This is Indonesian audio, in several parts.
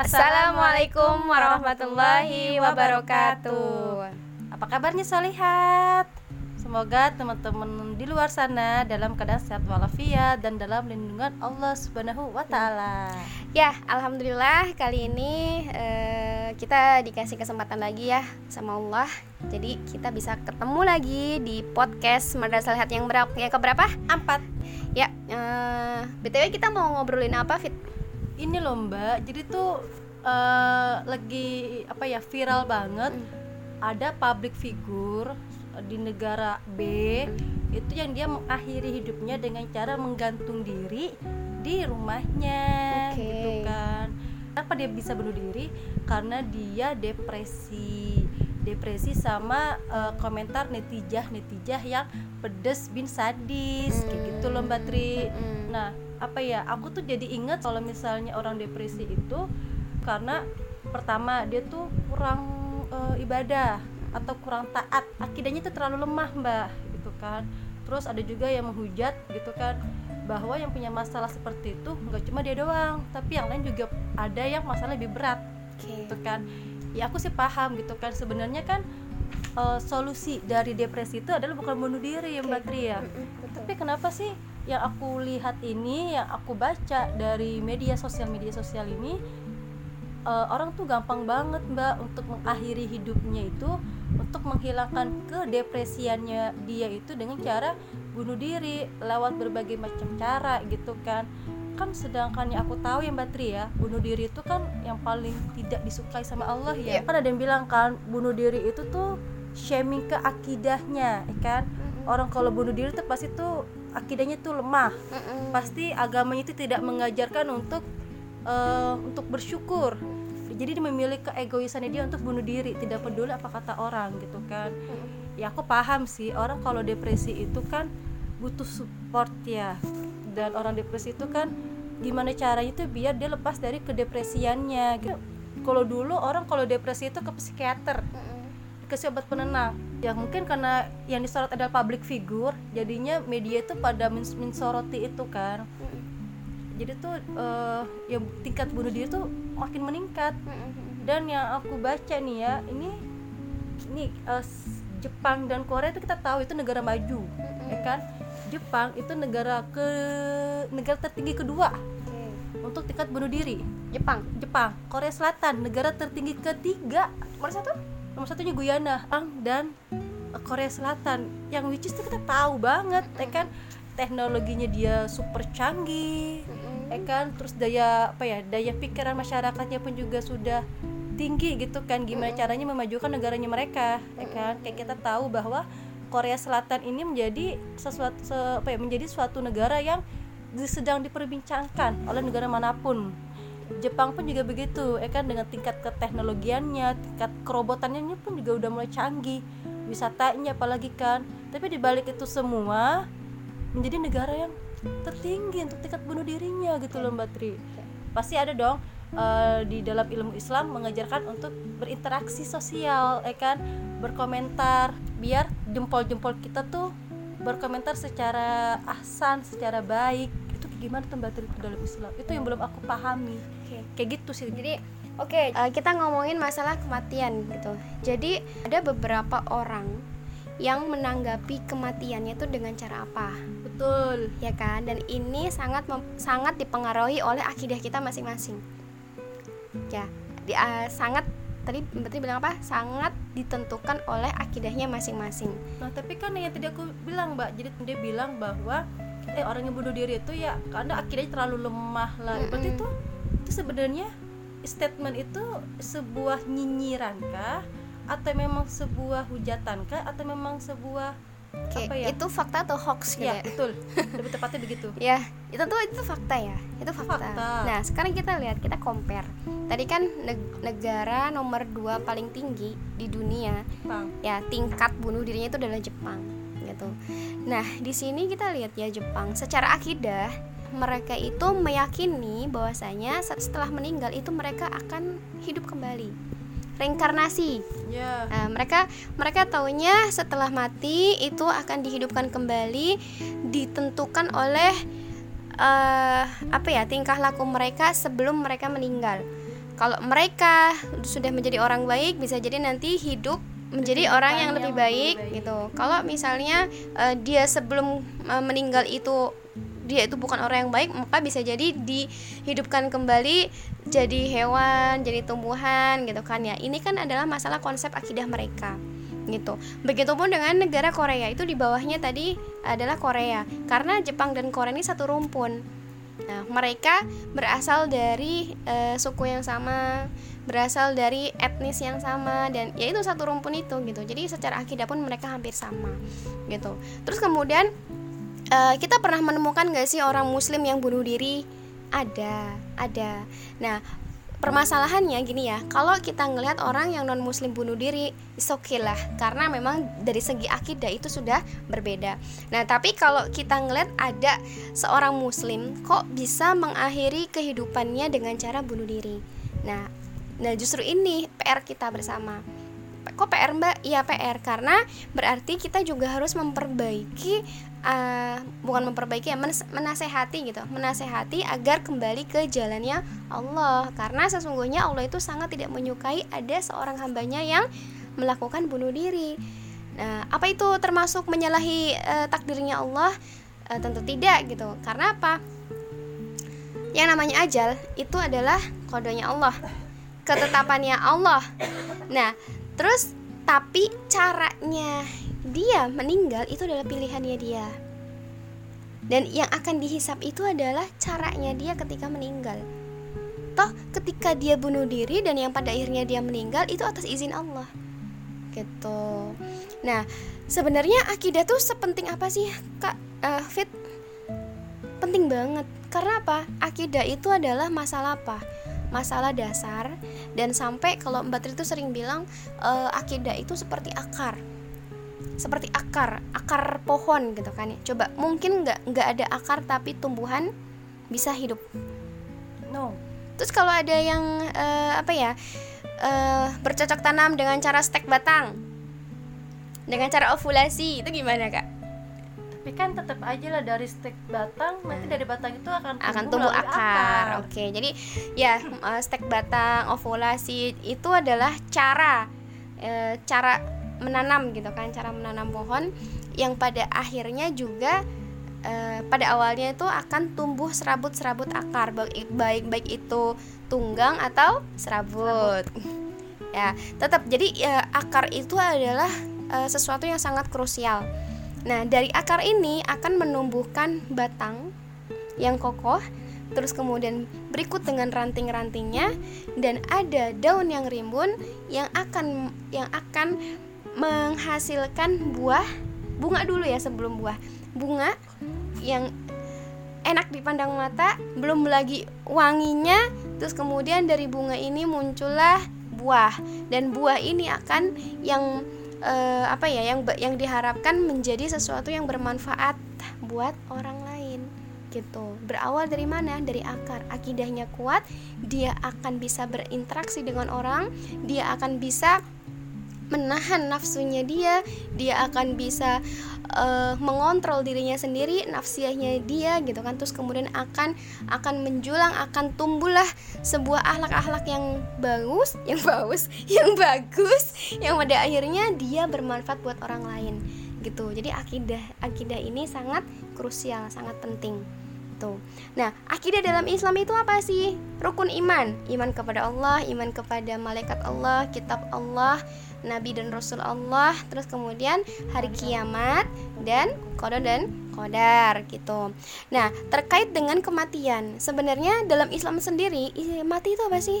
Assalamualaikum warahmatullahi wabarakatuh. Apa kabarnya Solihat? Semoga teman-teman di luar sana dalam keadaan sehat walafiat dan dalam lindungan Allah Subhanahu wa taala. Ya, alhamdulillah kali ini uh, kita dikasih kesempatan lagi ya sama Allah. Jadi kita bisa ketemu lagi di podcast Madrasah Lihat yang berapa yang keberapa? Empat. Ya, uh, btw kita mau ngobrolin apa Fit? Ini loh Mbak, jadi tuh uh, lagi apa ya viral banget. Hmm. Ada public figure di negara B itu yang dia mengakhiri hidupnya dengan cara menggantung diri di rumahnya okay. gitu kan kenapa dia bisa bunuh diri karena dia depresi depresi sama uh, komentar netijah netijah yang pedes bin sadis hmm. kayak gitu loh mbak Tri hmm. nah apa ya aku tuh jadi inget kalau misalnya orang depresi itu karena pertama dia tuh kurang uh, ibadah atau kurang taat. Akidahnya itu terlalu lemah mbak gitu kan. Terus ada juga yang menghujat gitu kan bahwa yang punya masalah seperti itu nggak cuma dia doang tapi yang lain juga ada yang masalah lebih berat okay. gitu kan. Ya aku sih paham gitu kan. Sebenarnya kan uh, solusi dari depresi itu adalah bukan bunuh diri ya mbak Tri ya. Tapi kenapa sih yang aku lihat ini yang aku baca dari media sosial media sosial ini uh, orang tuh gampang banget mbak untuk mengakhiri hidupnya itu untuk menghilangkan kedepresiannya dia itu dengan cara bunuh diri lewat berbagai macam cara gitu kan. Kan sedangkan yang aku tahu ya Mbak Tri ya bunuh diri itu kan yang paling tidak disukai sama Allah ya. Yeah. kan ada yang bilang kan bunuh diri itu tuh shaming ke akidahnya ya kan orang kalau bunuh diri tuh pasti tuh akidahnya tuh lemah. Pasti agamanya itu tidak mengajarkan untuk uh, untuk bersyukur. Jadi dia memilih keegoisannya dia untuk bunuh diri tidak peduli apa kata orang gitu kan. Ya aku paham sih orang kalau depresi itu kan butuh support ya. Dan orang depresi itu kan gimana caranya itu biar dia lepas dari kedepresiannya gitu. Kalau dulu orang kalau depresi itu ke psikiater ke obat penenang. Ya mungkin karena yang disorot adalah public figure jadinya media itu pada mensoroti itu kan. Jadi tuh uh, ya tingkat bunuh diri tuh makin meningkat. Dan yang aku baca nih ya ini ini uh, Jepang dan Korea itu kita tahu itu negara maju ya kan? Jepang itu negara ke negara tertinggi kedua okay. untuk tingkat bunuh diri. Jepang. Jepang. Korea Selatan negara tertinggi ketiga. Nomor satu nomor satunya Guyana dan Korea Selatan. Yang which is itu kita tahu banget ya kan? Teknologinya dia super canggih ya kan? Terus daya apa ya daya pikiran masyarakatnya pun juga sudah tinggi gitu kan? Gimana caranya memajukan negaranya mereka ya kan? Kayak kita tahu bahwa Korea Selatan ini menjadi sesuatu se, apa ya menjadi suatu negara yang sedang diperbincangkan oleh negara mana pun Jepang pun juga begitu ya kan? Dengan tingkat keteknologiannya tingkat kerobotannya pun juga udah mulai canggih wisatanya apalagi kan? Tapi dibalik itu semua menjadi negara yang tertinggi untuk tingkat bunuh dirinya gitu loh Mbak Tri. Pasti ada dong uh, di dalam ilmu Islam mengajarkan untuk berinteraksi sosial ya kan? Berkomentar biar jempol-jempol kita tuh berkomentar secara ahsan secara baik. Itu gimana tuh Mbak Tri dalam Islam? Itu yang belum aku pahami. Kayak gitu sih. Jadi oke okay, uh, eh, kita ngomongin masalah kematian gitu. Jadi ada beberapa orang yang menanggapi kematiannya itu dengan cara apa? Betul. Ya kan? Dan ini sangat sangat dipengaruhi oleh akidah kita masing-masing. Ya di, uh, sangat tadi berarti bilang apa? Sangat ditentukan oleh akidahnya masing-masing. Nah tapi kan yang tadi aku bilang mbak. Jadi dia bilang bahwa eh orang yang bunuh diri itu ya karena akidahnya terlalu lemah lah. Mm -hmm. berarti itu itu sebenarnya statement itu sebuah nyinyiran kah? Atau memang sebuah hujatan kah? Atau memang sebuah Oke, apa ya? itu fakta atau hoax gitu ya, ya? betul. Lebih tepatnya begitu. Ya itu tuh itu fakta ya? Itu fakta. fakta. Nah sekarang kita lihat kita compare. Tadi kan negara nomor dua paling tinggi di dunia. Jepang. ya tingkat bunuh dirinya itu adalah Jepang gitu. Nah di sini kita lihat ya Jepang. Secara akidah mereka itu meyakini bahwasanya setelah meninggal itu mereka akan hidup kembali reinkarnasi. Yeah. Nah, mereka mereka taunya setelah mati itu akan dihidupkan kembali, ditentukan oleh uh, apa ya tingkah laku mereka sebelum mereka meninggal. kalau mereka sudah menjadi orang baik bisa jadi nanti hidup menjadi orang yang lebih baik, baik gitu kalau misalnya uh, dia sebelum uh, meninggal itu dia itu bukan orang yang baik maka bisa jadi dihidupkan kembali jadi hewan jadi tumbuhan gitu kan ya ini kan adalah masalah konsep akidah mereka gitu. Begitupun dengan negara Korea itu di bawahnya tadi adalah Korea karena Jepang dan Korea ini satu rumpun. Nah, mereka berasal dari uh, suku yang sama, berasal dari etnis yang sama dan ya itu satu rumpun itu gitu. Jadi secara akidah pun mereka hampir sama gitu. Terus kemudian uh, kita pernah menemukan gak sih orang muslim yang bunuh diri? Ada, ada. Nah, permasalahannya gini ya kalau kita ngelihat orang yang non muslim bunuh diri okay lah karena memang dari segi akidah itu sudah berbeda nah tapi kalau kita ngelihat ada seorang muslim kok bisa mengakhiri kehidupannya dengan cara bunuh diri nah nah justru ini PR kita bersama kok PR mbak? Iya PR karena berarti kita juga harus memperbaiki uh, bukan memperbaiki ya menasehati gitu. Menasehati agar kembali ke jalannya Allah. Karena sesungguhnya Allah itu sangat tidak menyukai ada seorang hambanya yang melakukan bunuh diri. Nah apa itu termasuk menyalahi uh, takdirnya Allah? Uh, tentu tidak gitu. Karena apa? Yang namanya ajal itu adalah kodonya Allah ketetapannya Allah. Nah terus tapi caranya dia meninggal itu adalah pilihannya dia. Dan yang akan dihisap itu adalah caranya dia ketika meninggal. Toh ketika dia bunuh diri dan yang pada akhirnya dia meninggal itu atas izin Allah. Gitu. Nah sebenarnya akidah tuh sepenting apa sih kak? Uh, Fit? Penting banget. Karena apa? Akidah itu adalah masalah apa? Masalah dasar. Dan sampai kalau Mbak Tri itu sering bilang uh, akidah itu seperti akar seperti akar akar pohon gitu kan ya coba mungkin nggak nggak ada akar tapi tumbuhan bisa hidup no terus kalau ada yang uh, apa ya uh, bercocok tanam dengan cara stek batang dengan cara ovulasi itu gimana kak tapi kan tetap aja lah dari stek batang nanti dari batang itu akan tumbuh, akan tumbuh akar. akar. Oke, jadi ya stek batang, ovulasi itu adalah cara cara menanam gitu kan cara menanam pohon yang pada akhirnya juga uh, pada awalnya itu akan tumbuh serabut-serabut akar baik baik itu tunggang atau serabut, serabut. ya tetap jadi ya, akar itu adalah uh, sesuatu yang sangat krusial nah dari akar ini akan menumbuhkan batang yang kokoh terus kemudian berikut dengan ranting-rantingnya dan ada daun yang rimbun yang akan yang akan menghasilkan buah bunga dulu ya sebelum buah. Bunga yang enak dipandang mata belum lagi wanginya terus kemudian dari bunga ini muncullah buah. Dan buah ini akan yang uh, apa ya yang yang diharapkan menjadi sesuatu yang bermanfaat buat orang lain gitu. Berawal dari mana? Dari akar. Akidahnya kuat dia akan bisa berinteraksi dengan orang dia akan bisa menahan nafsunya dia. Dia akan bisa uh, mengontrol dirinya sendiri nafsiahnya dia gitu kan. Terus kemudian akan akan menjulang akan tumbuhlah sebuah akhlak-akhlak yang bagus yang bagus yang bagus yang pada akhirnya dia bermanfaat buat orang lain gitu. Jadi akidah akidah ini sangat krusial sangat penting tuh nah akidah dalam Islam itu apa sih? Rukun iman. Iman kepada Allah iman kepada malaikat Allah kitab Allah nabi dan rasul Allah terus kemudian hari kiamat dan kodo dan kodar gitu. Nah terkait dengan kematian sebenarnya dalam Islam sendiri mati itu apa sih?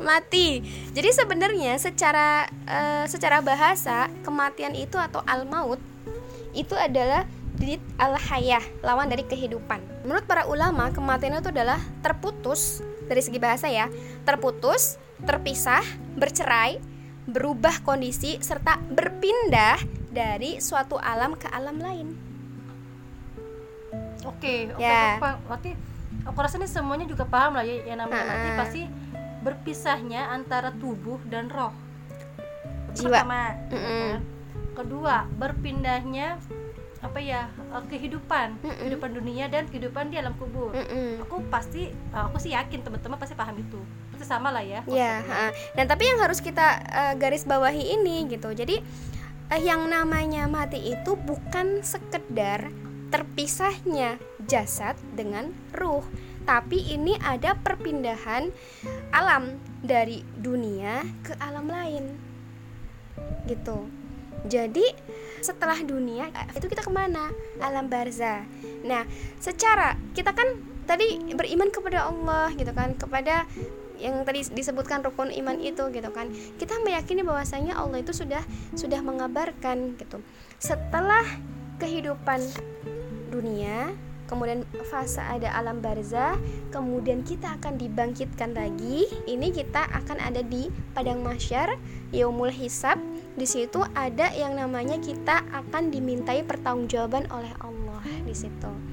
Mati. Jadi sebenarnya secara uh, secara bahasa kematian itu atau al maut itu adalah did al hayah lawan dari kehidupan. Menurut para ulama kematian itu adalah terputus dari segi bahasa ya terputus terpisah bercerai berubah kondisi serta berpindah dari suatu alam ke alam lain. Oke, oke, ya. berarti aku rasa ini semuanya juga paham lah ya yang namanya mati pasti berpisahnya antara tubuh dan roh. Jiwa. Pertama, mm -mm. kedua berpindahnya apa ya uh, kehidupan mm -mm. kehidupan dunia dan kehidupan di alam kubur mm -mm. aku pasti uh, aku sih yakin teman-teman pasti paham itu pasti sama lah ya ya dan tapi yang harus kita uh, garis bawahi ini gitu. Jadi uh, yang namanya mati itu bukan sekedar terpisahnya jasad dengan ruh tapi ini ada perpindahan alam dari dunia ke alam lain. Gitu. Jadi setelah dunia itu kita ke mana? Alam barza. Nah secara kita kan tadi beriman kepada Allah gitu kan kepada yang tadi disebutkan rukun iman itu gitu kan kita meyakini bahwasanya Allah itu sudah sudah mengabarkan gitu setelah kehidupan dunia kemudian fase ada alam barzah, kemudian kita akan dibangkitkan lagi. Ini kita akan ada di padang masyar, yaumul hisab. Di situ ada yang namanya kita akan dimintai pertanggungjawaban oleh Allah di situ.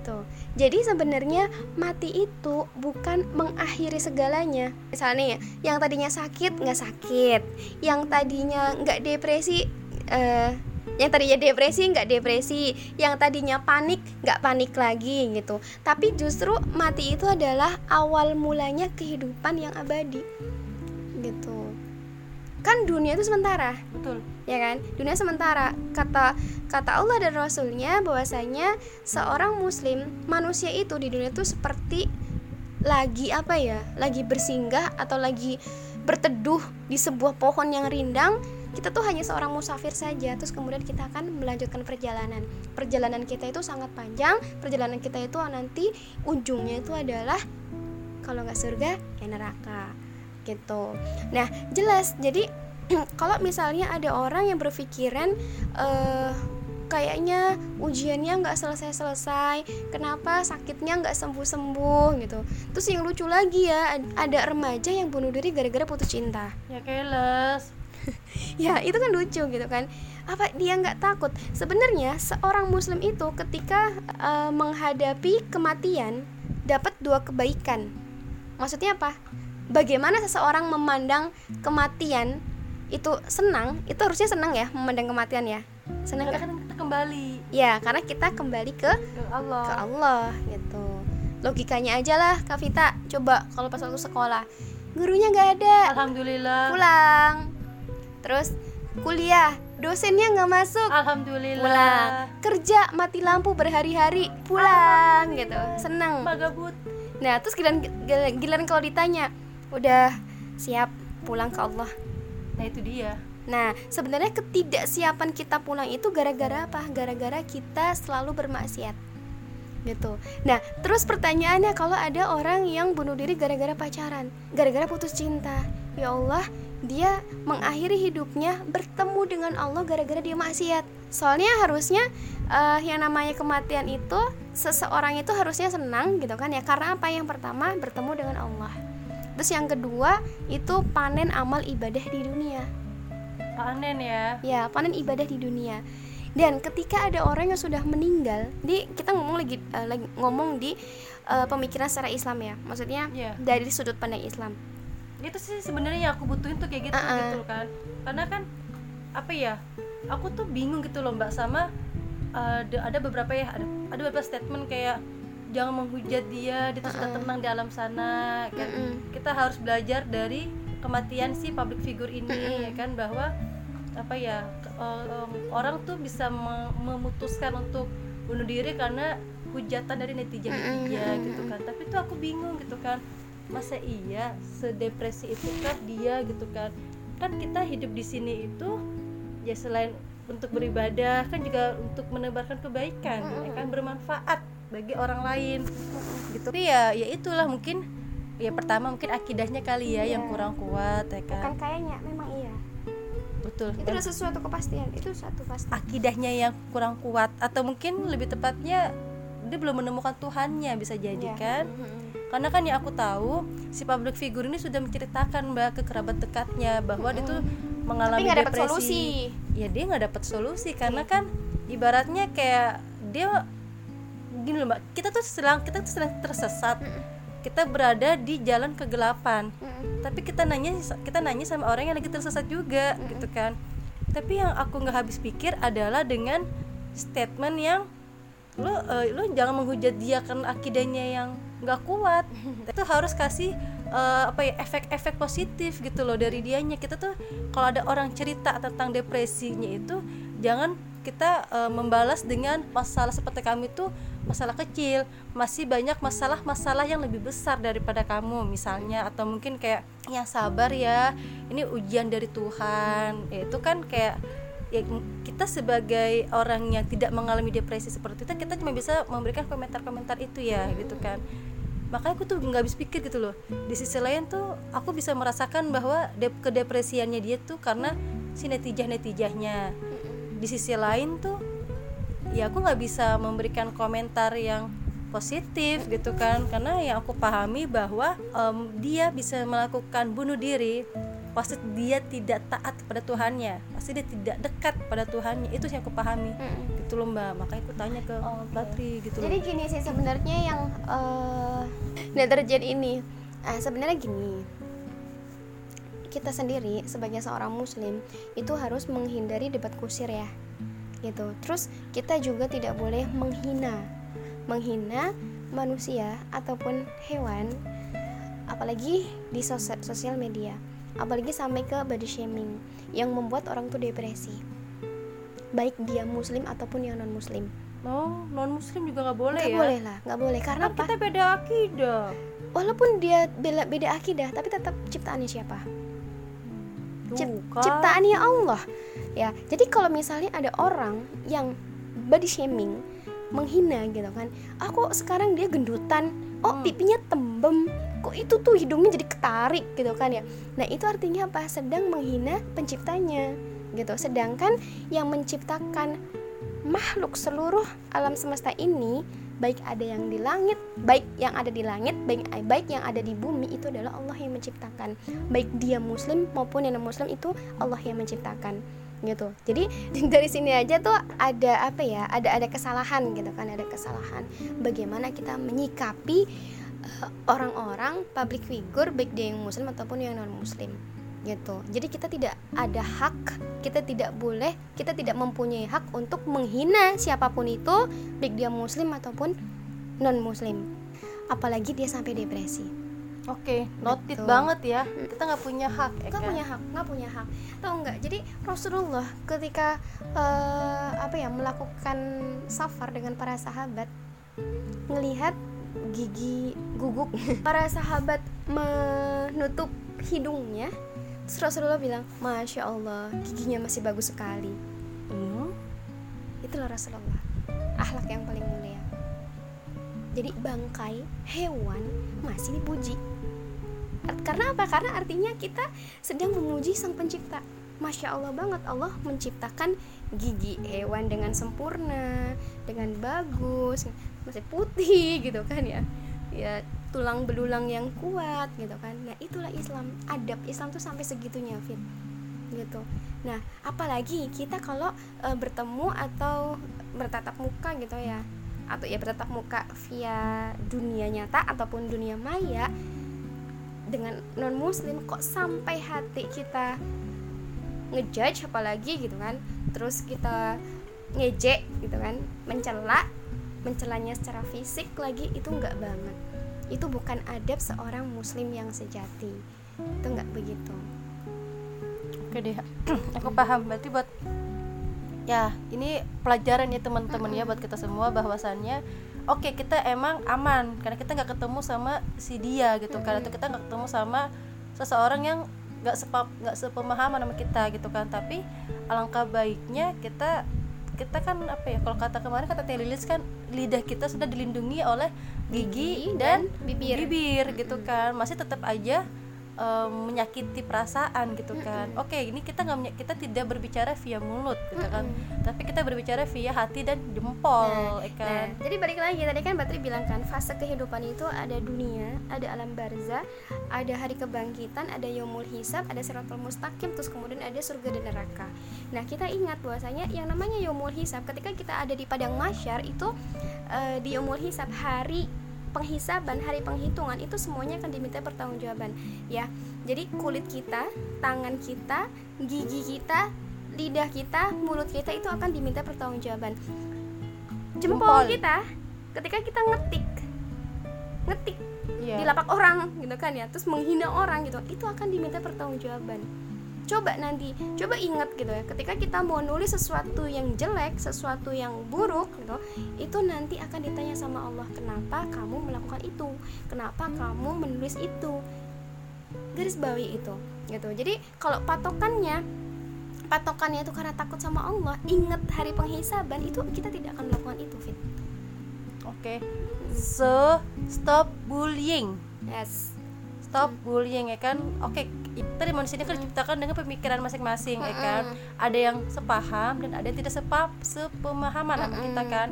Tuh. Jadi sebenarnya mati itu bukan mengakhiri segalanya. Misalnya yang tadinya sakit nggak sakit, yang tadinya nggak depresi eh, yang tadinya depresi nggak depresi. Yang tadinya panik nggak panik lagi gitu. Tapi justru mati itu adalah awal mulanya kehidupan yang abadi gitu. Kan dunia itu sementara. Betul ya kan? Dunia sementara. Kata kata Allah dan Rasulnya bahwasanya seorang muslim manusia itu di dunia itu seperti lagi apa ya? Lagi bersinggah atau lagi berteduh di sebuah pohon yang rindang kita tuh hanya seorang musafir saja. Terus kemudian kita akan melanjutkan perjalanan. Perjalanan kita itu sangat panjang. Perjalanan kita itu nanti ujungnya itu adalah kalau nggak surga ya neraka. Gitu. Nah jelas. Jadi kalau misalnya ada orang yang berpikiran uh, kayaknya ujiannya nggak selesai-selesai kenapa sakitnya nggak sembuh-sembuh gitu. Terus yang lucu lagi ya ada remaja yang bunuh diri gara-gara putus cinta. Ya keles. Ya itu kan lucu gitu kan. Apa dia nggak takut? Sebenarnya seorang muslim itu ketika uh, menghadapi kematian dapat dua kebaikan. Maksudnya apa? Bagaimana seseorang memandang kematian itu senang itu harusnya senang ya memandang kematian ya. Senang kan kita kembali. Ya karena kita kembali ke, ke Allah. ke Allah gitu. Logikanya aja lah Kak Vita. Coba kalau pas waktu sekolah. Gurunya nggak ada. Alhamdulillah. Pulang. Terus kuliah. Dosennya nggak masuk. Alhamdulillah. Pulang. Kerja mati lampu berhari-hari. Pulang gitu. Senang. Magabut nah terus giliran giliran kalau ditanya udah siap pulang ke Allah nah itu dia Nah, sebenarnya ketidaksiapan kita pulang itu gara-gara apa? Gara-gara kita selalu bermaksiat. Gitu. Nah, terus pertanyaannya kalau ada orang yang bunuh diri gara-gara pacaran, gara-gara putus cinta. Ya Allah, dia mengakhiri hidupnya bertemu dengan Allah gara-gara dia maksiat. Soalnya harusnya uh, yang namanya kematian itu seseorang itu harusnya senang gitu kan ya karena apa yang pertama bertemu dengan Allah. Terus yang kedua itu panen amal ibadah di dunia. Panen ya. Ya, panen ibadah di dunia. Dan ketika ada orang yang sudah meninggal, di kita ngomong lagi uh, lagi ngomong di uh, pemikiran secara Islam ya. Maksudnya yeah. dari sudut pandang Islam itu sih sebenarnya yang aku butuhin tuh kayak gitu uh -uh. gitu kan karena kan apa ya aku tuh bingung gitu loh mbak sama uh, ada beberapa ya ada ada beberapa statement kayak jangan menghujat dia dia tuh uh -uh. sudah tenang di alam sana kan? Uh -uh. kita harus belajar dari kematian si public figure ini uh -uh. ya kan? Bahwa apa ya um, orang tuh bisa memutuskan untuk bunuh diri karena hujatan dari netizen netizen gitu kan? Tapi tuh aku bingung gitu kan? Masa iya sedepresi itu kan dia gitu kan? Kan kita hidup di sini itu ya selain untuk beribadah kan juga untuk menebarkan kebaikan ya kan? Bermanfaat bagi orang lain. Gitu. Tapi ya ya itulah mungkin ya pertama mungkin akidahnya kali ya iya. yang kurang kuat ya kan? Bukan kayaknya memang iya. Betul. Itu adalah sesuatu kepastian itu satu pasti akidahnya yang kurang kuat atau mungkin lebih tepatnya dia belum menemukan Tuhannya bisa jadi yeah. kan? Karena kan yang aku tahu si public figure ini sudah menceritakan mbak ke kerabat dekatnya bahwa dia tuh mengalami Tapi depresi. solusi. ya dia nggak dapat solusi karena kan ibaratnya kayak dia gini loh mbak. Kita tuh sedang kita tuh sedang tersesat. Kita berada di jalan kegelapan. Tapi kita nanya kita nanya sama orang yang lagi tersesat juga gitu kan. Tapi yang aku nggak habis pikir adalah dengan statement yang lu uh, lu jangan menghujat dia karena akidahnya yang nggak kuat. Itu harus kasih uh, apa ya efek-efek positif gitu loh dari dianya. Kita tuh kalau ada orang cerita tentang depresinya itu jangan kita uh, membalas dengan masalah seperti kami itu masalah kecil masih banyak masalah-masalah yang lebih besar daripada kamu misalnya atau mungkin kayak yang sabar ya ini ujian dari Tuhan. Ya, itu kan kayak ya kita sebagai orang yang tidak mengalami depresi seperti itu kita cuma bisa memberikan komentar-komentar itu ya gitu kan. Makanya aku tuh nggak habis pikir gitu loh. Di sisi lain tuh aku bisa merasakan bahwa de kedepresiannya dia tuh karena si netijah netijahnya di sisi lain tuh ya aku nggak bisa memberikan komentar yang positif gitu kan. Karena yang aku pahami bahwa um, dia bisa melakukan bunuh diri pasti dia tidak taat kepada Tuhannya. Pasti dia tidak dekat pada Tuhannya. Itu yang aku pahami. Mm. gitu loh mbak. Makanya aku tanya ke oh, okay. gitu jadi loh. gini sih sebenarnya yang uh, terjadi ini. Uh, sebenarnya gini kita sendiri sebagai seorang muslim itu harus menghindari debat kusir ya gitu. Terus kita juga tidak boleh menghina menghina manusia ataupun hewan apalagi di sosial media apalagi sampai ke body shaming yang membuat orang tuh depresi. Baik dia muslim ataupun yang non muslim oh non muslim juga nggak boleh gak ya? boleh lah nggak boleh. Karena kan apa? kita beda akidah. Walaupun dia beda beda akidah tapi tetap ciptaannya siapa Cip, ciptaannya Allah. Ya jadi kalau misalnya ada orang yang body shaming menghina gitu kan aku sekarang dia gendutan. Oh hmm. pipinya tembem. Kok itu tuh hidungnya jadi ketarik? gitu kan ya. Nah itu artinya apa? Sedang menghina penciptanya gitu. Sedangkan yang menciptakan makhluk seluruh alam semesta ini baik ada yang di langit, baik yang ada di langit, baik baik yang ada di bumi itu adalah Allah yang menciptakan. Baik dia muslim maupun yang muslim itu Allah yang menciptakan gitu. Jadi dari sini aja tuh ada apa ya? Ada ada kesalahan gitu kan, ada kesalahan. Bagaimana kita menyikapi eh, orang-orang public figure baik dia yang muslim ataupun yang non muslim gitu. Jadi kita tidak ada hak, kita tidak boleh, kita tidak mempunyai hak untuk menghina siapa pun itu, baik dia muslim ataupun non muslim. Apalagi dia sampai depresi. Oke, okay, noted gitu. banget ya. Kita nggak punya hak. Ya nggak punya hak, nggak punya hak. Tahu nggak? Jadi Rasulullah ketika uh, apa ya melakukan safar dengan para sahabat, melihat gigi guguk para sahabat menutup hidungnya Terus Rasulullah bilang, Masya Allah, giginya masih bagus sekali. Hmm? Itulah Rasulullah, akhlak yang paling mulia. Jadi bangkai hewan masih dipuji. Karena apa? Karena artinya kita sedang memuji sang pencipta. Masya Allah banget Allah menciptakan gigi hewan dengan sempurna, dengan bagus, masih putih gitu kan ya. Ya tulang belulang yang kuat gitu kan. Nah itulah Islam. Adab Islam tuh sampai segitunya Fit gitu. Nah apalagi kita kalau e, bertemu atau bertatap muka gitu ya atau ya bertatap muka via dunia nyata ataupun dunia maya dengan non muslim kok sampai hati kita ngejudge apalagi gitu kan. Terus kita ngejek gitu kan mencela mencelanya secara fisik lagi itu enggak banget itu bukan adab seorang muslim yang sejati. Itu nggak begitu. Oke deh aku paham. Berarti buat ya ini pelajaran ya teman-teman ya buat kita semua bahwasannya oke okay, kita emang aman karena kita nggak ketemu sama si dia gitu. Kan atau kita nggak ketemu sama seseorang yang nggak sepap nggak sepemahaman sama kita gitu kan. Tapi alangkah baiknya kita kita kan apa ya kalau kata kemarin kata Telilis kan lidah kita sudah dilindungi oleh gigi, dan, dan bibir. bibir gitu kan. Masih tetap aja um, menyakiti perasaan gitu kan. Oke okay, ini kita nggak kita tidak berbicara via mulut gitu kan. Tapi kita berbicara via hati dan jempol nah, ya kan? nah, jadi balik lagi tadi kan Batri bilang kan fase kehidupan itu ada dunia ada alam barza ada hari kebangkitan ada yomul hisab ada siratul mustaqim terus kemudian ada surga dan neraka. Nah kita ingat bahwasanya yang namanya yomul hisab ketika kita ada di padang masyar itu uh, di yomul hisab hari penghisaban hari penghitungan itu semuanya akan diminta pertanggungjawaban ya jadi kulit kita tangan kita gigi kita lidah kita mulut kita itu akan diminta pertanggungjawaban jempol, jempol. kita ketika kita ngetik ngetik yeah. di lapak orang gitu kan ya terus menghina orang gitu itu akan diminta pertanggungjawaban coba nanti coba ingat gitu ya ketika kita mau nulis sesuatu yang jelek sesuatu yang buruk gitu itu nanti akan ditanya sama Allah kenapa kamu melakukan itu? Kenapa kamu menulis itu? Garis bawahi itu gitu. Jadi kalau patokannya patokannya itu karena takut sama Allah ingat hari penghisaban itu kita tidak akan melakukan itu fit. Oke. Okay. so stop bullying. Yes. Stop bullying ya kan? Oke okay, kita di manusia ini kan diciptakan dengan pemikiran masing-masing ya kan? Ada yang sepaham dan ada yang tidak sepap sepemahaman sama kita kan?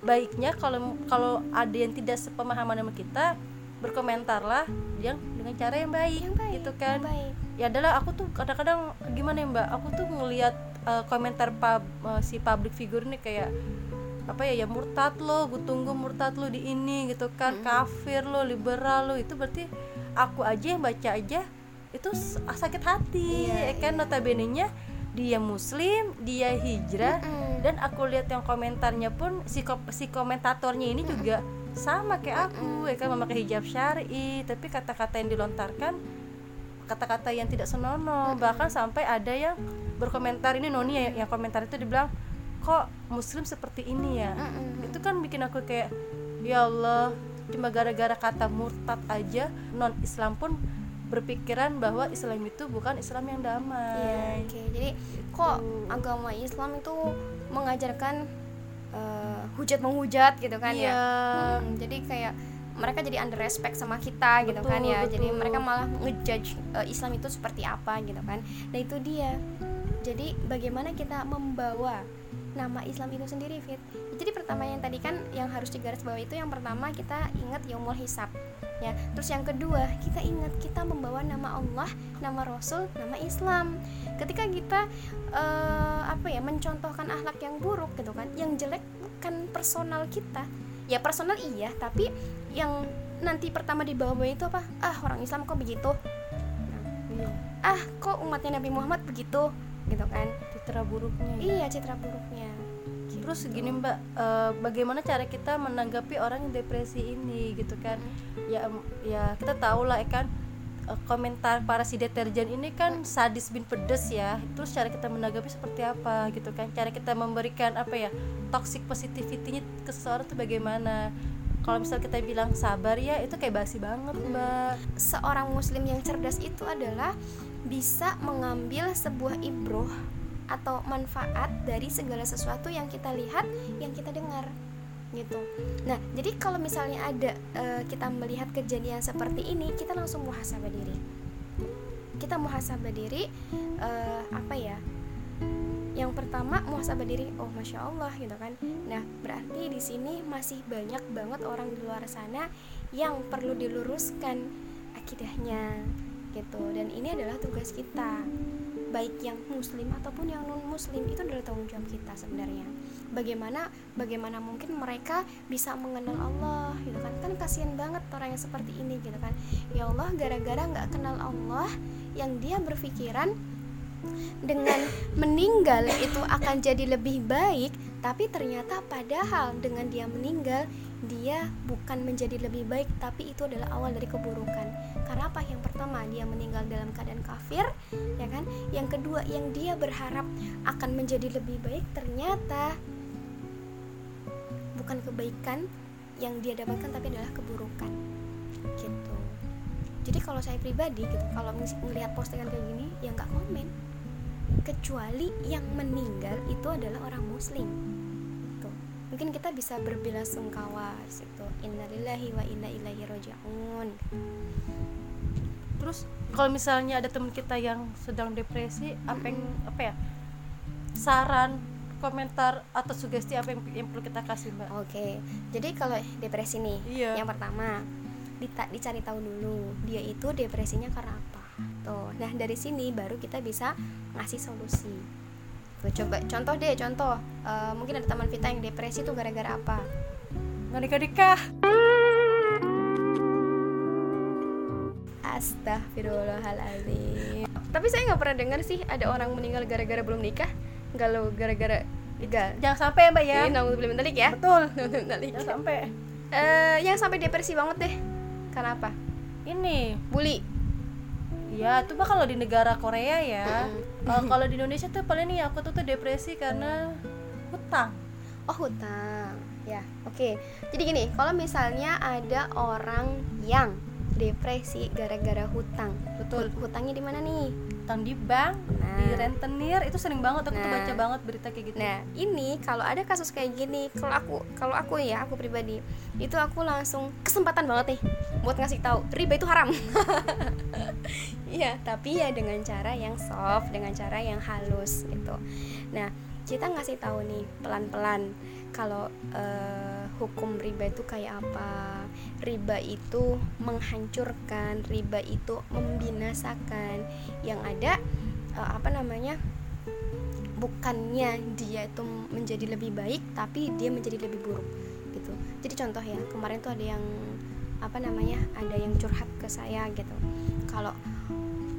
Baiknya kalau kalau ada yang tidak sepemahaman sama kita berkomentarlah yang dengan cara yang baik, yang baik gitu kan? baik. ya adalah aku tuh kadang-kadang gimana ya mbak? Aku tuh ngelihat uh, komentar pub, uh, si public figure ini kayak apa ya ya murtad lo gue tunggu murtad lo di ini gitu kan? Mm -hmm. kafir lo liberal lo itu berarti aku aja yang baca aja itu sakit hati yeah, ya kan yeah. notabene nya dia muslim dia hijrah mm -hmm. dan aku lihat yang komentarnya pun si ko si komentatornya ini mm -hmm. juga sama kayak aku mm -hmm. ya kan memakai hijab syari tapi kata-kata yang dilontarkan kata-kata yang tidak senonoh mm -hmm. bahkan sampai ada yang berkomentar ini noni ya yang komentar itu dibilang kok muslim seperti ini ya mm -hmm. itu kan bikin aku kayak ya Allah cuma gara-gara kata murtad aja non Islam pun berpikiran bahwa Islam itu bukan Islam yang damai. Iya, oke. Okay. Jadi gitu. kok agama Islam itu mengajarkan uh, hujat menghujat gitu kan ya? iya. ya. Hmm, jadi kayak mereka jadi under respect sama kita gitu kan ya. Betul. Jadi mereka malah ngejudge uh, Islam itu seperti apa gitu kan. Nah, itu dia. Jadi bagaimana kita membawa nama Islam itu sendiri fit jadi pertama yang tadi kan yang harus digaris bawah itu yang pertama kita ingat yaumul hisab ya terus yang kedua kita ingat kita membawa nama Allah nama Rasul nama Islam. Ketika kita uh, apa ya mencontohkan akhlak yang buruk gitu kan yang jelek bukan personal kita. Ya personal iya tapi yang nanti pertama di bawah itu apa? Ah orang Islam kok begitu? Ah kok umatnya Nabi Muhammad begitu? Gitu kan. Citra buruknya ya? iya citra buruknya. Terus gini mbak uh, bagaimana cara kita menanggapi orang yang depresi ini gitu kan? Ya ya kita tahu lah ya kan? Uh, komentar para si deterjen ini kan sadis bin pedes ya. Terus cara kita menanggapi seperti apa gitu kan? Cara kita memberikan apa ya toxic positivity-nya ke seseorang itu bagaimana? Kalau misal kita bilang sabar ya itu kayak basi banget mbak. Seorang muslim yang cerdas itu adalah bisa mengambil sebuah ibroh atau manfaat dari segala sesuatu yang kita lihat, yang kita dengar gitu. Nah, jadi kalau misalnya ada e, kita melihat kejadian seperti ini, kita langsung muhasabah diri. Kita muhasabah diri e, apa ya? Yang pertama muhasabah diri, oh masya Allah gitu kan. Nah, berarti di sini masih banyak banget orang di luar sana yang perlu diluruskan akidahnya, gitu dan ini adalah tugas kita baik yang muslim ataupun yang non muslim itu adalah tanggung jawab kita sebenarnya. Bagaimana bagaimana mungkin mereka bisa mengenal Allah gitu kan? Kan kasihan banget orang yang seperti ini gitu kan? Ya Allah gara-gara nggak kenal Allah yang dia berpikiran dengan meninggal itu akan jadi lebih baik tapi ternyata padahal dengan dia meninggal dia bukan menjadi lebih baik tapi itu adalah awal dari keburukan. Karena apa? Yang pertama dia meninggal dalam keadaan kafir ya kan? Yang kedua yang dia berharap akan menjadi lebih baik ternyata bukan kebaikan yang dia dapatkan tapi adalah keburukan. Gitu. Jadi kalau saya pribadi gitu kalau melihat postingan kayak gini ya nggak komen. Kecuali yang meninggal itu adalah orang muslim mungkin kita bisa berbela sungkawa situ innalillahi wa inna ilaihi rojiun terus kalau misalnya ada teman kita yang sedang depresi apa yang apa ya saran komentar atau sugesti apa yang, yang perlu kita kasih mbak oke okay. jadi kalau depresi nih iya. yang pertama dicari tahu dulu dia itu depresinya karena apa tuh nah dari sini baru kita bisa ngasih solusi Tuh, coba contoh deh contoh uh, mungkin ada teman kita yang depresi tuh gara-gara apa nggak nikah Astagfirullahaladzim Tapi saya nggak pernah dengar sih ada orang meninggal gara-gara belum nikah Galau gara-gara Enggak. Jangan sampai Mbak ya. Ini nunggu belum ya. Betul. Jangan sampai. Uh, yang sampai depresi banget deh. Kenapa? Ini bully. Ya, itu kalau di negara Korea ya. Kalau kalau di Indonesia tuh paling nih aku tuh tuh depresi karena hutang. Oh, hutang. Ya, oke. Okay. Jadi gini, kalau misalnya ada orang yang depresi gara-gara hutang. Betul. Hutangnya di mana nih? Hutang di bank, nah. di rentenir, itu sering banget aku nah. tuh baca banget berita kayak gitu. Nah, ini kalau ada kasus kayak gini, kalau aku kalau aku ya, aku pribadi, itu aku langsung kesempatan banget nih buat ngasih tahu riba itu haram. Iya, tapi ya dengan cara yang soft, dengan cara yang halus gitu. Nah, kita ngasih tahu nih pelan-pelan kalau uh, hukum riba itu kayak apa? Riba itu menghancurkan riba itu membinasakan. Yang ada uh, apa namanya bukannya dia itu menjadi lebih baik tapi dia menjadi lebih buruk gitu. Jadi contoh ya kemarin tuh ada yang apa namanya ada yang curhat ke saya gitu. Kalau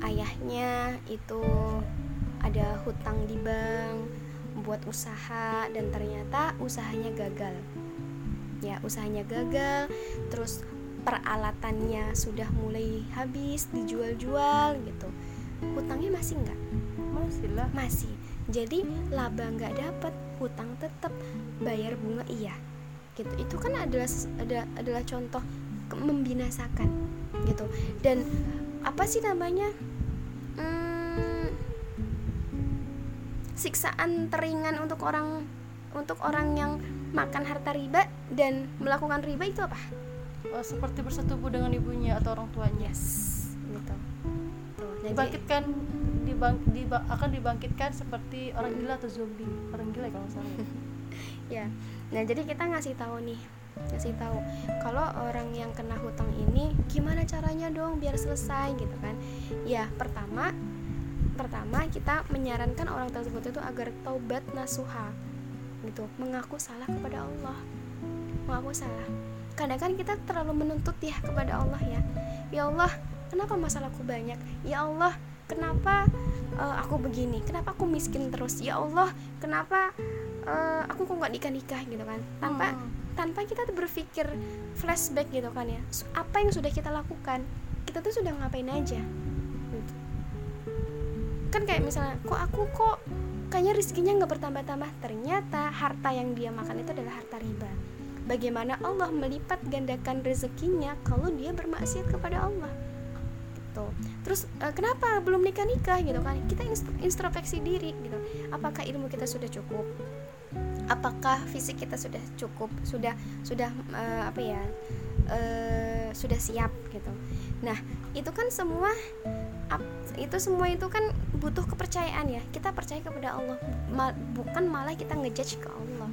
ayahnya itu ada hutang di bank buat usaha dan ternyata usahanya gagal ya usahanya gagal terus peralatannya sudah mulai habis dijual-jual gitu. Hutangnya masih nggak? Masih lah. Masih. Jadi laba nggak dapat hutang tetap bayar bunga iya. Gitu. Itu kan adalah ada adalah contoh membinasakan gitu. Dan apa sih namanya siksaan teringan untuk orang untuk orang yang makan harta riba dan melakukan riba itu apa? Oh, seperti bersetubuh dengan ibunya atau orang tuanya. Yes, gitu. Tuh, dibangkitkan dibang, diba, akan dibangkitkan seperti orang gila atau zombie. Orang gila kalau salah. ya. Nah, jadi kita ngasih tahu nih, ngasih tahu kalau orang yang kena hutang ini gimana caranya dong biar selesai gitu kan. Ya, pertama pertama kita menyarankan orang tersebut itu agar taubat nasuha gitu. Mengaku salah kepada Allah. Mengaku salah. Kadang kan kita terlalu menuntut ya kepada Allah ya. Ya Allah kenapa masalahku banyak? Ya Allah kenapa uh, aku begini? Kenapa aku miskin terus? Ya Allah kenapa uh, aku kok nggak nikah nikah gitu kan? Tanpa hmm. tanpa kita tuh berpikir flashback gitu kan ya. Apa yang sudah kita lakukan kita tuh sudah ngapain aja? Kan kayak misalnya kok aku kok kayaknya rizkinya nggak bertambah-tambah. Ternyata harta yang dia makan itu adalah harta riba. Bagaimana Allah melipat gandakan rezekinya kalau dia bermaksiat kepada Allah? Gitu. Terus uh, kenapa belum nikah nikah gitu kan? Kita introspeksi diri gitu. Apakah ilmu kita sudah cukup? Apakah fisik kita sudah cukup? Sudah sudah uh, apa ya? Uh, sudah siap gitu nah itu kan semua itu semua itu kan butuh kepercayaan ya. Kita percaya kepada Allah. Ma bukan malah kita ngejudge ke Allah.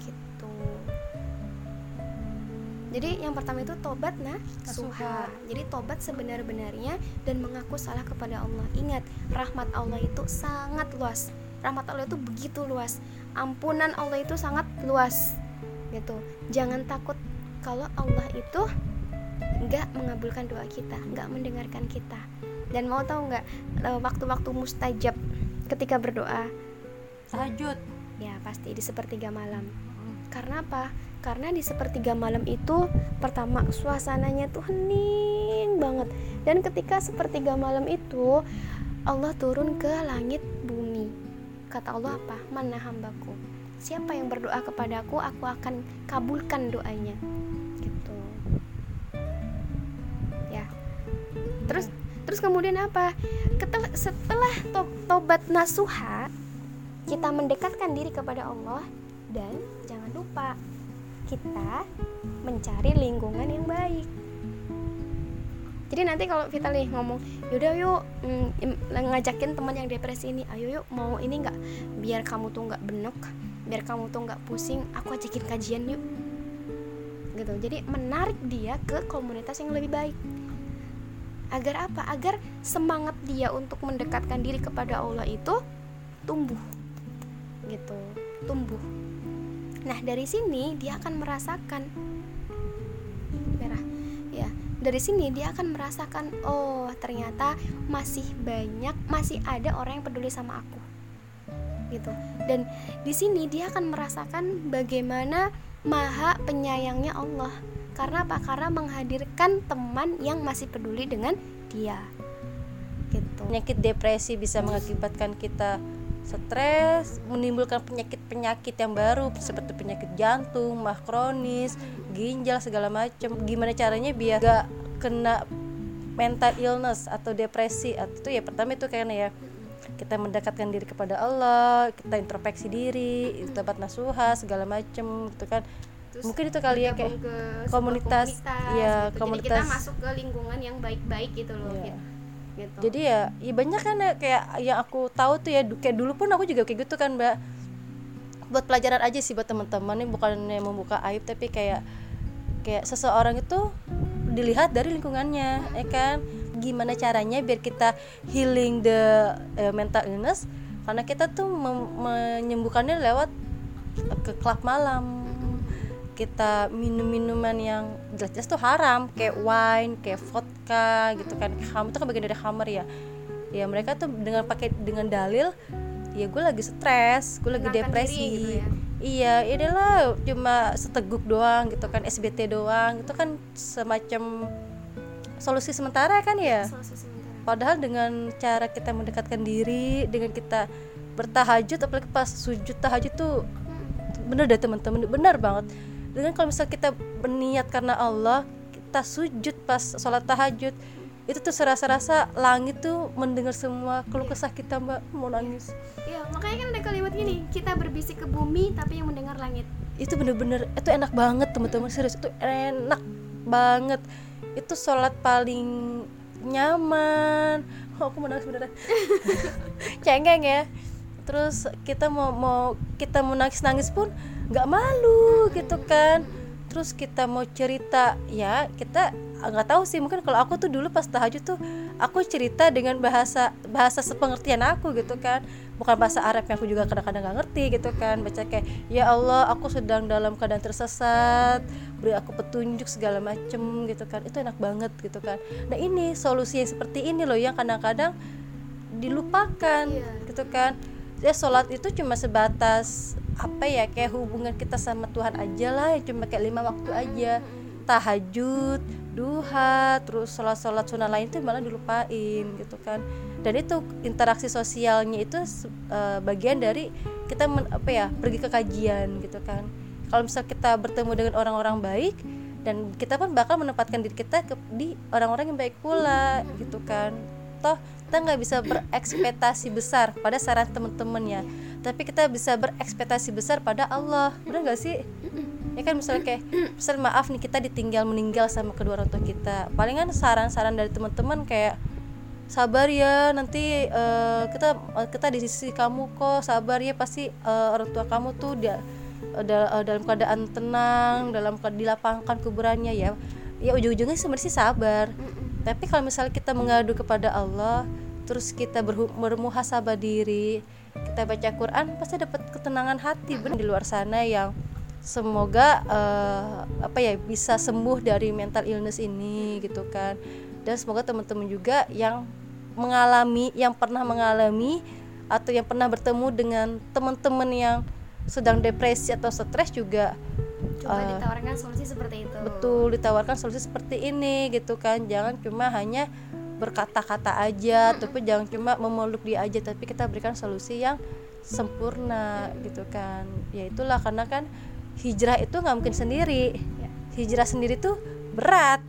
Gitu. Jadi yang pertama itu tobat nah suha jadi tobat sebenar-benarnya dan mengaku salah kepada Allah. Ingat rahmat Allah itu sangat luas. Rahmat Allah itu begitu luas. Ampunan Allah itu sangat luas. Gitu. Jangan takut kalau Allah itu nggak mengabulkan doa kita nggak mendengarkan kita. Dan mau tahu nggak eh, waktu-waktu mustajab ketika berdoa? Tahajud ya pasti di sepertiga malam. Karena apa? Karena di sepertiga malam itu pertama suasananya tuh hening banget. Dan ketika sepertiga malam itu Allah turun ke langit bumi. Kata Allah apa? Mana hambaku? Siapa yang berdoa kepadaku aku akan kabulkan doanya terus terus kemudian apa? Setelah to tobat nasuha kita mendekatkan diri kepada Allah dan jangan lupa kita mencari lingkungan yang baik. Jadi nanti kalau kita nih ngomong yaudah yuk mm, ngajakin teman yang depresi ini ayo yuk mau ini nggak? Biar kamu tuh nggak benok biar kamu tuh nggak pusing aku ajakin kajian yuk. Gitu. Jadi menarik dia ke komunitas yang lebih baik agar apa? Agar semangat dia untuk mendekatkan diri kepada Allah itu tumbuh. Gitu. Tumbuh. Nah dari sini dia akan merasakan merah. Ya dari sini dia akan merasakan oh ternyata masih banyak masih ada orang yang peduli sama aku. Gitu. Dan di sini dia akan merasakan bagaimana maha penyayangnya Allah karena apa karena menghadirkan teman yang masih peduli dengan dia gitu penyakit depresi bisa mengakibatkan kita stres menimbulkan penyakit-penyakit yang baru seperti penyakit jantung, mah kronis, ginjal segala macam. Gimana caranya biar gak kena mental illness atau depresi? Atau ya pertama itu kayaknya ya kita mendekatkan diri kepada Allah, kita introspeksi diri, tempat nasuha segala macam gitu kan. Terus mungkin itu kali ya kayak komunitas, komunitas ya gitu. komunitas Jadi kita masuk ke lingkungan yang baik-baik gitu loh ya. gitu gitu. jadi ya, ya banyak kan ya, kayak yang aku tahu tuh ya kayak dulu pun aku juga kayak gitu kan mbak buat pelajaran aja sih buat teman-teman ini bukan yang membuka aib tapi kayak kayak seseorang itu dilihat dari lingkungannya ya kan gimana caranya biar kita healing the uh, mental illness karena kita tuh menyembuhkannya lewat ke klub malam kita minum minuman yang jelas-jelas tuh haram kayak wine kayak vodka gitu kan. Kamu tuh kan bagian dari hammer ya. Ya mereka tuh dengan pakai dengan dalil ya gue lagi stres gue lagi depresi. gitu ya? iya inilah cuma seteguk doang gitu kan SBT doang itu kan semacam solusi sementara kan ya? Padahal dengan cara kita mendekatkan diri dengan kita bertahajud apalagi pas sujud tahajud tuh bener deh teman-teman bener banget dengan kalau misalnya kita berniat karena Allah kita sujud pas sholat tahajud itu tuh serasa-rasa langit tuh mendengar semua keluh kesah kita mbak. Mau nangis. Iya makanya kan ada kalimat gini kita berbisik ke bumi tapi yang mendengar langit. Itu bener-bener itu enak banget teman-teman. Serius itu enak banget. Itu sholat paling nyaman. Oh, aku mau nangis beneran cengeng ya terus kita mau mau kita mau nangis nangis pun nggak malu gitu kan. Terus kita mau cerita ya kita nggak tahu sih mungkin kalau aku tuh dulu pas tahajud tuh aku cerita dengan bahasa bahasa sepengertian aku gitu kan. Bukan bahasa Arab yang aku juga kadang-kadang nggak ngerti gitu kan. Baca kayak ya Allah aku sedang dalam keadaan tersesat beri aku petunjuk segala macem gitu kan. Itu enak banget gitu kan. Nah ini solusi yang seperti ini loh yang kadang-kadang dilupakan yeah. gitu kan ya sholat itu cuma sebatas apa ya kayak hubungan kita sama Tuhan aja lah yang cuma kayak lima waktu aja. Tahajud duha terus sholat sholat sunnah lain itu malah dilupain gitu kan. Dan itu interaksi sosialnya itu uh, bagian dari kita men, apa ya pergi ke kajian gitu kan. Kalau misal kita bertemu dengan orang-orang baik dan kita pun bakal menempatkan diri kita ke, di orang-orang yang baik pula gitu kan. Toh kita nggak bisa berekspektasi besar pada saran temen-temennya. Tapi kita bisa berekspektasi besar pada Allah. Benar nggak sih? Ya kan misalnya kayak misal maaf nih kita ditinggal meninggal sama kedua orang tua kita. Palingan saran-saran dari teman-teman kayak sabar ya nanti uh, kita kita di sisi kamu kok sabar ya pasti uh, orang tua kamu tuh dia uh, dalam keadaan tenang dalam dilapangkan kuburannya ya. Ya ujung-ujungnya sebenarnya sih sabar tapi kalau misalnya kita mengadu kepada Allah terus kita bermuhasabah diri kita baca Quran pasti dapat ketenangan hati benar. Di luar sana yang semoga uh, apa ya bisa sembuh dari mental illness ini gitu kan. Dan semoga teman-teman juga yang mengalami yang pernah mengalami atau yang pernah bertemu dengan teman-teman yang sedang depresi atau stres juga coba uh, ditawarkan solusi seperti itu. betul ditawarkan solusi seperti ini gitu kan. Jangan cuma hanya berkata-kata aja tapi jangan cuma memeluk dia aja tapi kita berikan solusi yang sempurna gitu kan. Ya itulah karena kan hijrah itu nggak mungkin sendiri. Ya. hijrah sendiri tuh berat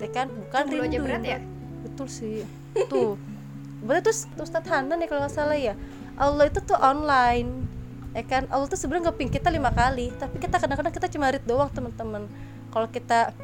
ya kan? Bukan rindu aja berat ya? Betul sih. Tuh. Berarti tuh Ustadz Hanan ya kalau nggak salah ya. Allah itu tuh online ya kan? Allah tuh sebenarnya ngeping kita lima kali tapi kita kadang-kadang kita cuma read doang teman-teman. Kalau kita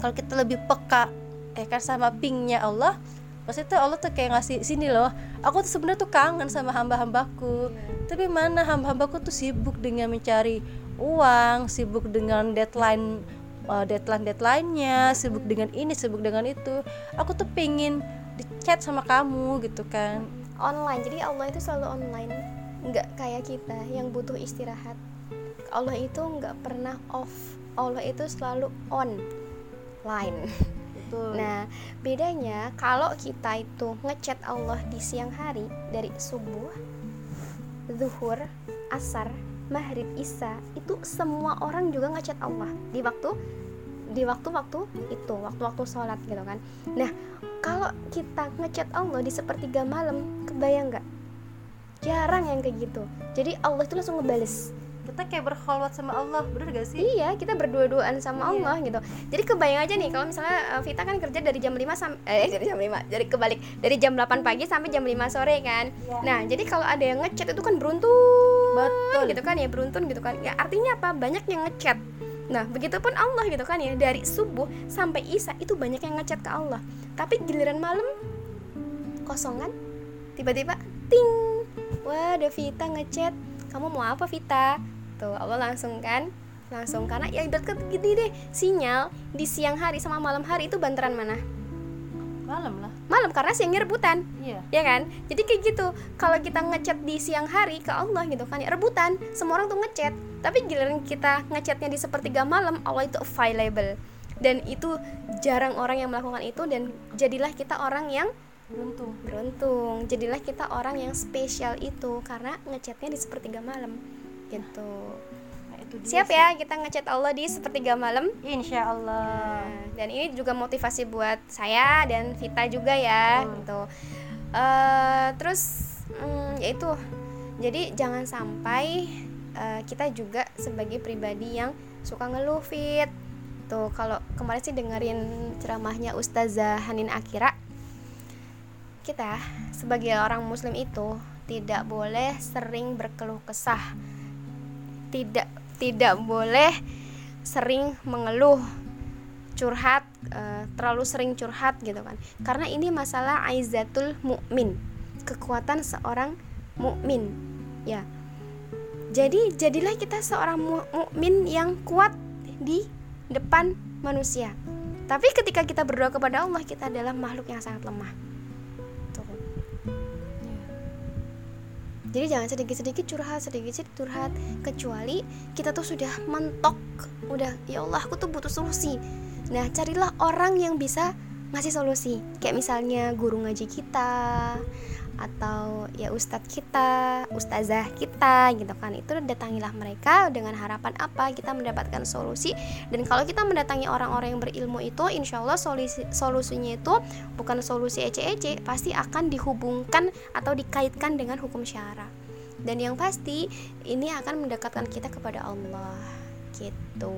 kalau kita lebih peka ya kan sama pingnya Allah pasti tuh Allah tuh kayak ngasih sini loh aku tuh sebenarnya tuh kangen sama hamba-hambaku. Yeah. tapi mana hamba-hambaku tuh sibuk dengan mencari uang sibuk dengan deadline uh, deadline deadlinenya sibuk dengan ini sibuk dengan itu. Aku tuh pengen di chat sama kamu gitu kan. Online. Jadi Allah itu selalu online nggak kayak kita yang butuh istirahat Allah itu nggak pernah off Allah itu selalu on line Betul. Nah, bedanya kalau kita itu ngechat Allah di siang hari dari subuh, zuhur, asar, maghrib, isya, itu semua orang juga ngechat Allah di waktu di waktu-waktu itu, waktu-waktu sholat gitu kan. Nah, kalau kita ngechat Allah di sepertiga malam, kebayang nggak? Jarang yang kayak gitu. Jadi Allah itu langsung ngebales kita kayak berkholwat sama Allah bener gak sih iya kita berdua-duaan sama iya. Allah gitu jadi kebayang aja nih kalau misalnya uh, Vita kan kerja dari jam 5 sampai eh dari jam 5 dari kebalik dari jam 8 pagi sampai jam 5 sore kan iya. nah jadi kalau ada yang ngechat itu kan beruntun betul gitu kan ya beruntun gitu kan ya artinya apa banyak yang ngechat Nah, begitupun Allah gitu kan ya, dari subuh sampai isya itu banyak yang ngechat ke Allah. Tapi giliran malam kosongan, tiba-tiba ting. Wah, ada Vita ngechat. Kamu mau apa Vita? gitu Allah langsung kan? Langsung karena ya ibarat gini deh sinyal di siang hari sama malam hari itu bantaran mana? Malam lah. Malam karena siangnya rebutan. Iya. Ya kan? Jadi kayak gitu kalau kita ngechat di siang hari ke Allah gitu kan ya rebutan. Semua orang tuh ngechat. Tapi giliran kita ngechatnya di sepertiga malam Allah itu available. Dan itu jarang orang yang melakukan itu dan jadilah kita orang yang beruntung. Beruntung. Jadilah kita orang yang spesial itu karena ngechatnya di sepertiga malam. Gitu. Nah, itu siap sih. ya kita ngechat Allah di sepertiga malam. Insya Allah nah, dan ini juga motivasi buat saya dan Vita juga ya hmm. gitu. Uh, terus um, yaitu jadi jangan sampai uh, kita juga sebagai pribadi yang suka ngeluh fit tuh kalau kemarin sih dengerin ceramahnya Ustazah Hanin Akira kita sebagai orang muslim itu tidak boleh sering berkeluh kesah. Tidak tidak boleh sering mengeluh curhat uh, terlalu sering curhat gitu kan. Karena ini masalah aizatul mukmin kekuatan seorang mukmin ya. Jadi jadilah kita seorang mukmin yang kuat di depan manusia. Tapi ketika kita berdoa kepada Allah kita adalah makhluk yang sangat lemah jadi jangan sedikit-sedikit curhat sedikit-sedikit curhat. Kecuali kita tuh sudah mentok udah ya Allah aku tuh butuh solusi. Nah carilah orang yang bisa ngasih solusi. Kayak misalnya guru ngaji kita atau ya ustadz kita, ustazah kita gitu kan. Itu datangilah mereka dengan harapan apa? Kita mendapatkan solusi. Dan kalau kita mendatangi orang-orang yang berilmu itu insya Allah solusi solusinya itu bukan solusi ece-ece pasti akan dihubungkan atau dikaitkan dengan hukum syara. Dan yang pasti ini akan mendekatkan kita kepada Allah. Gitu.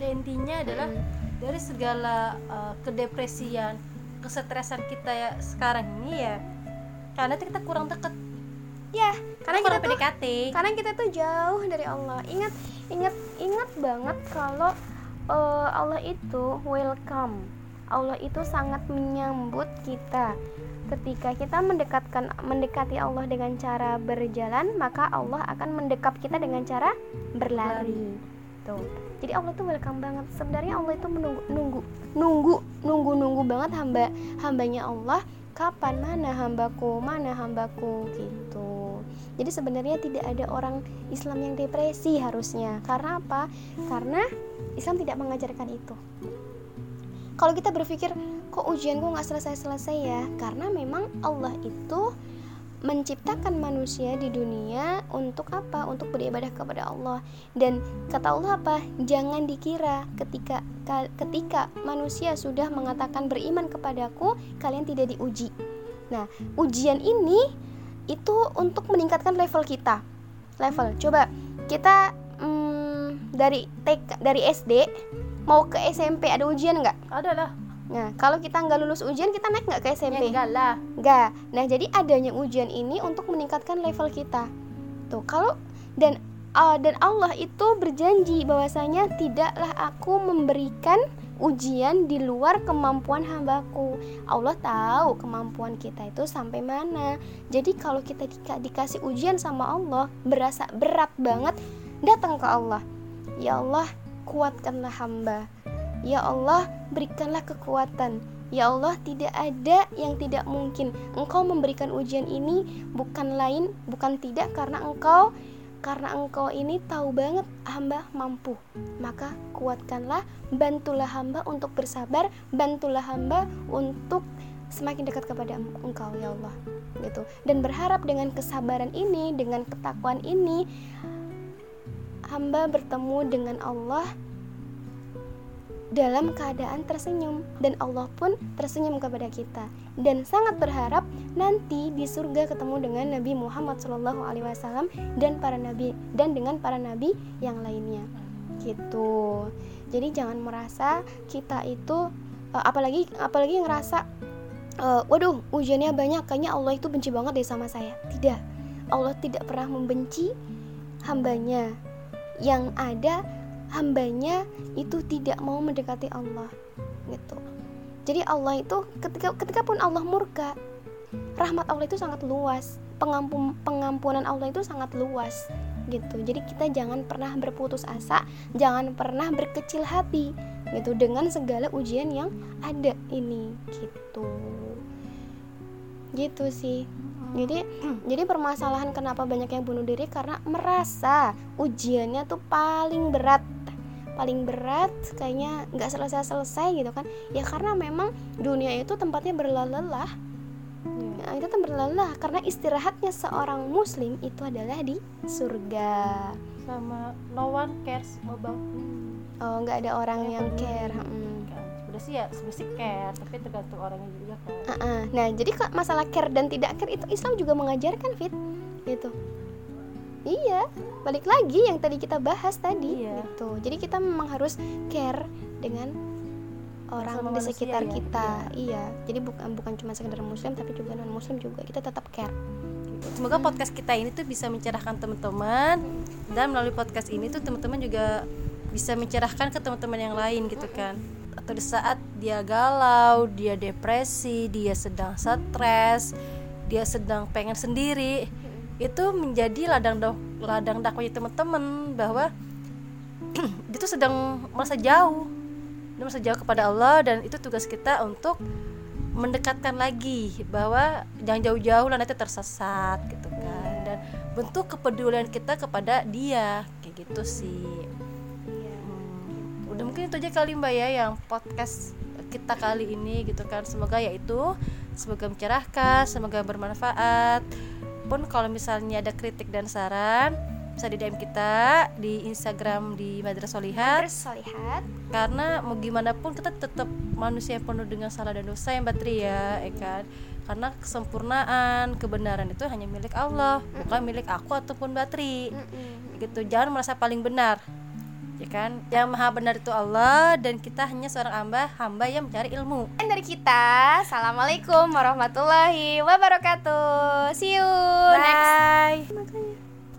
Dan intinya adalah hmm. dari segala uh, kedepresian kesetresan kita ya sekarang ini ya karena kita kurang deket. Ya karena kita tuh PDKT. karena kita tuh jauh dari Allah. Ingat ingat ingat banget kalau uh, Allah itu welcome. Allah itu sangat menyambut kita. Ketika kita mendekatkan mendekati Allah dengan cara berjalan maka Allah akan mendekap kita dengan cara berlari. Tuh. Jadi Allah tuh welcome banget. Sebenarnya Allah itu menunggu nunggu nunggu nunggu nunggu banget hamba hambanya Allah kapan mana hambaku mana hambaku gitu. Jadi sebenarnya tidak ada orang Islam yang depresi harusnya. Karena apa? Karena Islam tidak mengajarkan itu. Kalau kita berpikir kok ujianku nggak selesai-selesai ya? Karena memang Allah itu menciptakan manusia di dunia untuk apa? Untuk beribadah kepada Allah. Dan kata Allah apa? Jangan dikira ketika ketika manusia sudah mengatakan beriman kepadaku, kalian tidak diuji. Nah, ujian ini itu untuk meningkatkan level kita. Level. Coba kita hmm, dari TK dari SD mau ke SMP ada ujian nggak? Ada lah Nah, kalau kita nggak lulus ujian, kita naik nggak ke SMP? Ya, enggak lah. Enggak. Nah, jadi adanya ujian ini untuk meningkatkan level kita. Tuh, kalau dan uh, dan Allah itu berjanji bahwasanya tidaklah aku memberikan ujian di luar kemampuan hambaku. Allah tahu kemampuan kita itu sampai mana. Jadi kalau kita di, dikasih ujian sama Allah, berasa berat banget, datang ke Allah. Ya Allah, kuatkanlah hamba Ya Allah, berikanlah kekuatan. Ya Allah, tidak ada yang tidak mungkin. Engkau memberikan ujian ini bukan lain, bukan tidak karena Engkau karena engkau ini tahu banget hamba mampu maka kuatkanlah bantulah hamba untuk bersabar bantulah hamba untuk semakin dekat kepada engkau ya Allah gitu dan berharap dengan kesabaran ini dengan ketakwaan ini hamba bertemu dengan Allah dalam keadaan tersenyum. Dan Allah pun tersenyum kepada kita. Dan sangat berharap nanti di surga ketemu dengan Nabi Muhammad SAW dan para nabi dan dengan para nabi yang lainnya. Gitu. Jadi jangan merasa kita itu uh, apalagi apalagi ngerasa uh, waduh ujiannya banyak kayaknya Allah itu benci banget deh sama saya. Tidak. Allah tidak pernah membenci hambanya. Yang ada hambanya itu tidak mau mendekati Allah gitu. Jadi Allah itu ketika ketika pun Allah murka rahmat Allah itu sangat luas pengampun pengampunan Allah itu sangat luas gitu. Jadi kita jangan pernah berputus asa jangan pernah berkecil hati gitu dengan segala ujian yang ada ini gitu. Gitu sih jadi jadi permasalahan kenapa banyak yang bunuh diri karena merasa ujiannya tuh paling berat. Paling berat kayaknya nggak selesai selesai gitu kan. Ya karena memang dunia itu tempatnya berlelah ya, itu tempat berlelah karena istirahatnya seorang muslim itu adalah di surga. Sama no one cares about oh nggak ada orang ya, yang care hmm. Sih ya sebenarnya care tapi tergantung orangnya juga kan uh -uh. nah jadi kok masalah care dan tidak care itu Islam juga mengajarkan fit gitu iya balik lagi yang tadi kita bahas tadi iya. gitu jadi kita memang harus care dengan orang Sama di sekitar ya? kita iya. iya jadi bukan bukan cuma sekedar muslim tapi juga non muslim juga kita tetap care semoga hmm. podcast kita ini tuh bisa mencerahkan teman-teman dan melalui podcast ini tuh teman-teman juga bisa mencerahkan ke teman-teman yang lain gitu kan di saat dia galau dia depresi dia sedang stres dia sedang pengen sendiri itu menjadi ladang ladang dakwahnya teman-teman bahwa itu sedang merasa jauh dia merasa jauh kepada Allah dan itu tugas kita untuk mendekatkan lagi bahwa jangan jauh-jauh lah nanti tersesat gitu kan dan bentuk kepedulian kita kepada dia kayak gitu sih. Udah mungkin itu aja kali mbak ya yang podcast kita kali ini gitu kan semoga ya itu semoga mencerahkan semoga bermanfaat pun kalau misalnya ada kritik dan saran bisa di DM kita di Instagram di Madrasah Solihat. Solihat. Karena mau gimana pun kita tetap manusia yang penuh dengan salah dan dosa yang bateri ya, ya kan? Karena kesempurnaan, kebenaran itu hanya milik Allah, bukan milik aku ataupun bateri. Gitu. Jangan merasa paling benar ya kan? Yang maha benar itu Allah dan kita hanya seorang hamba hamba yang mencari ilmu. Dan dari kita assalamualaikum warahmatullahi wabarakatuh. See you Bye. next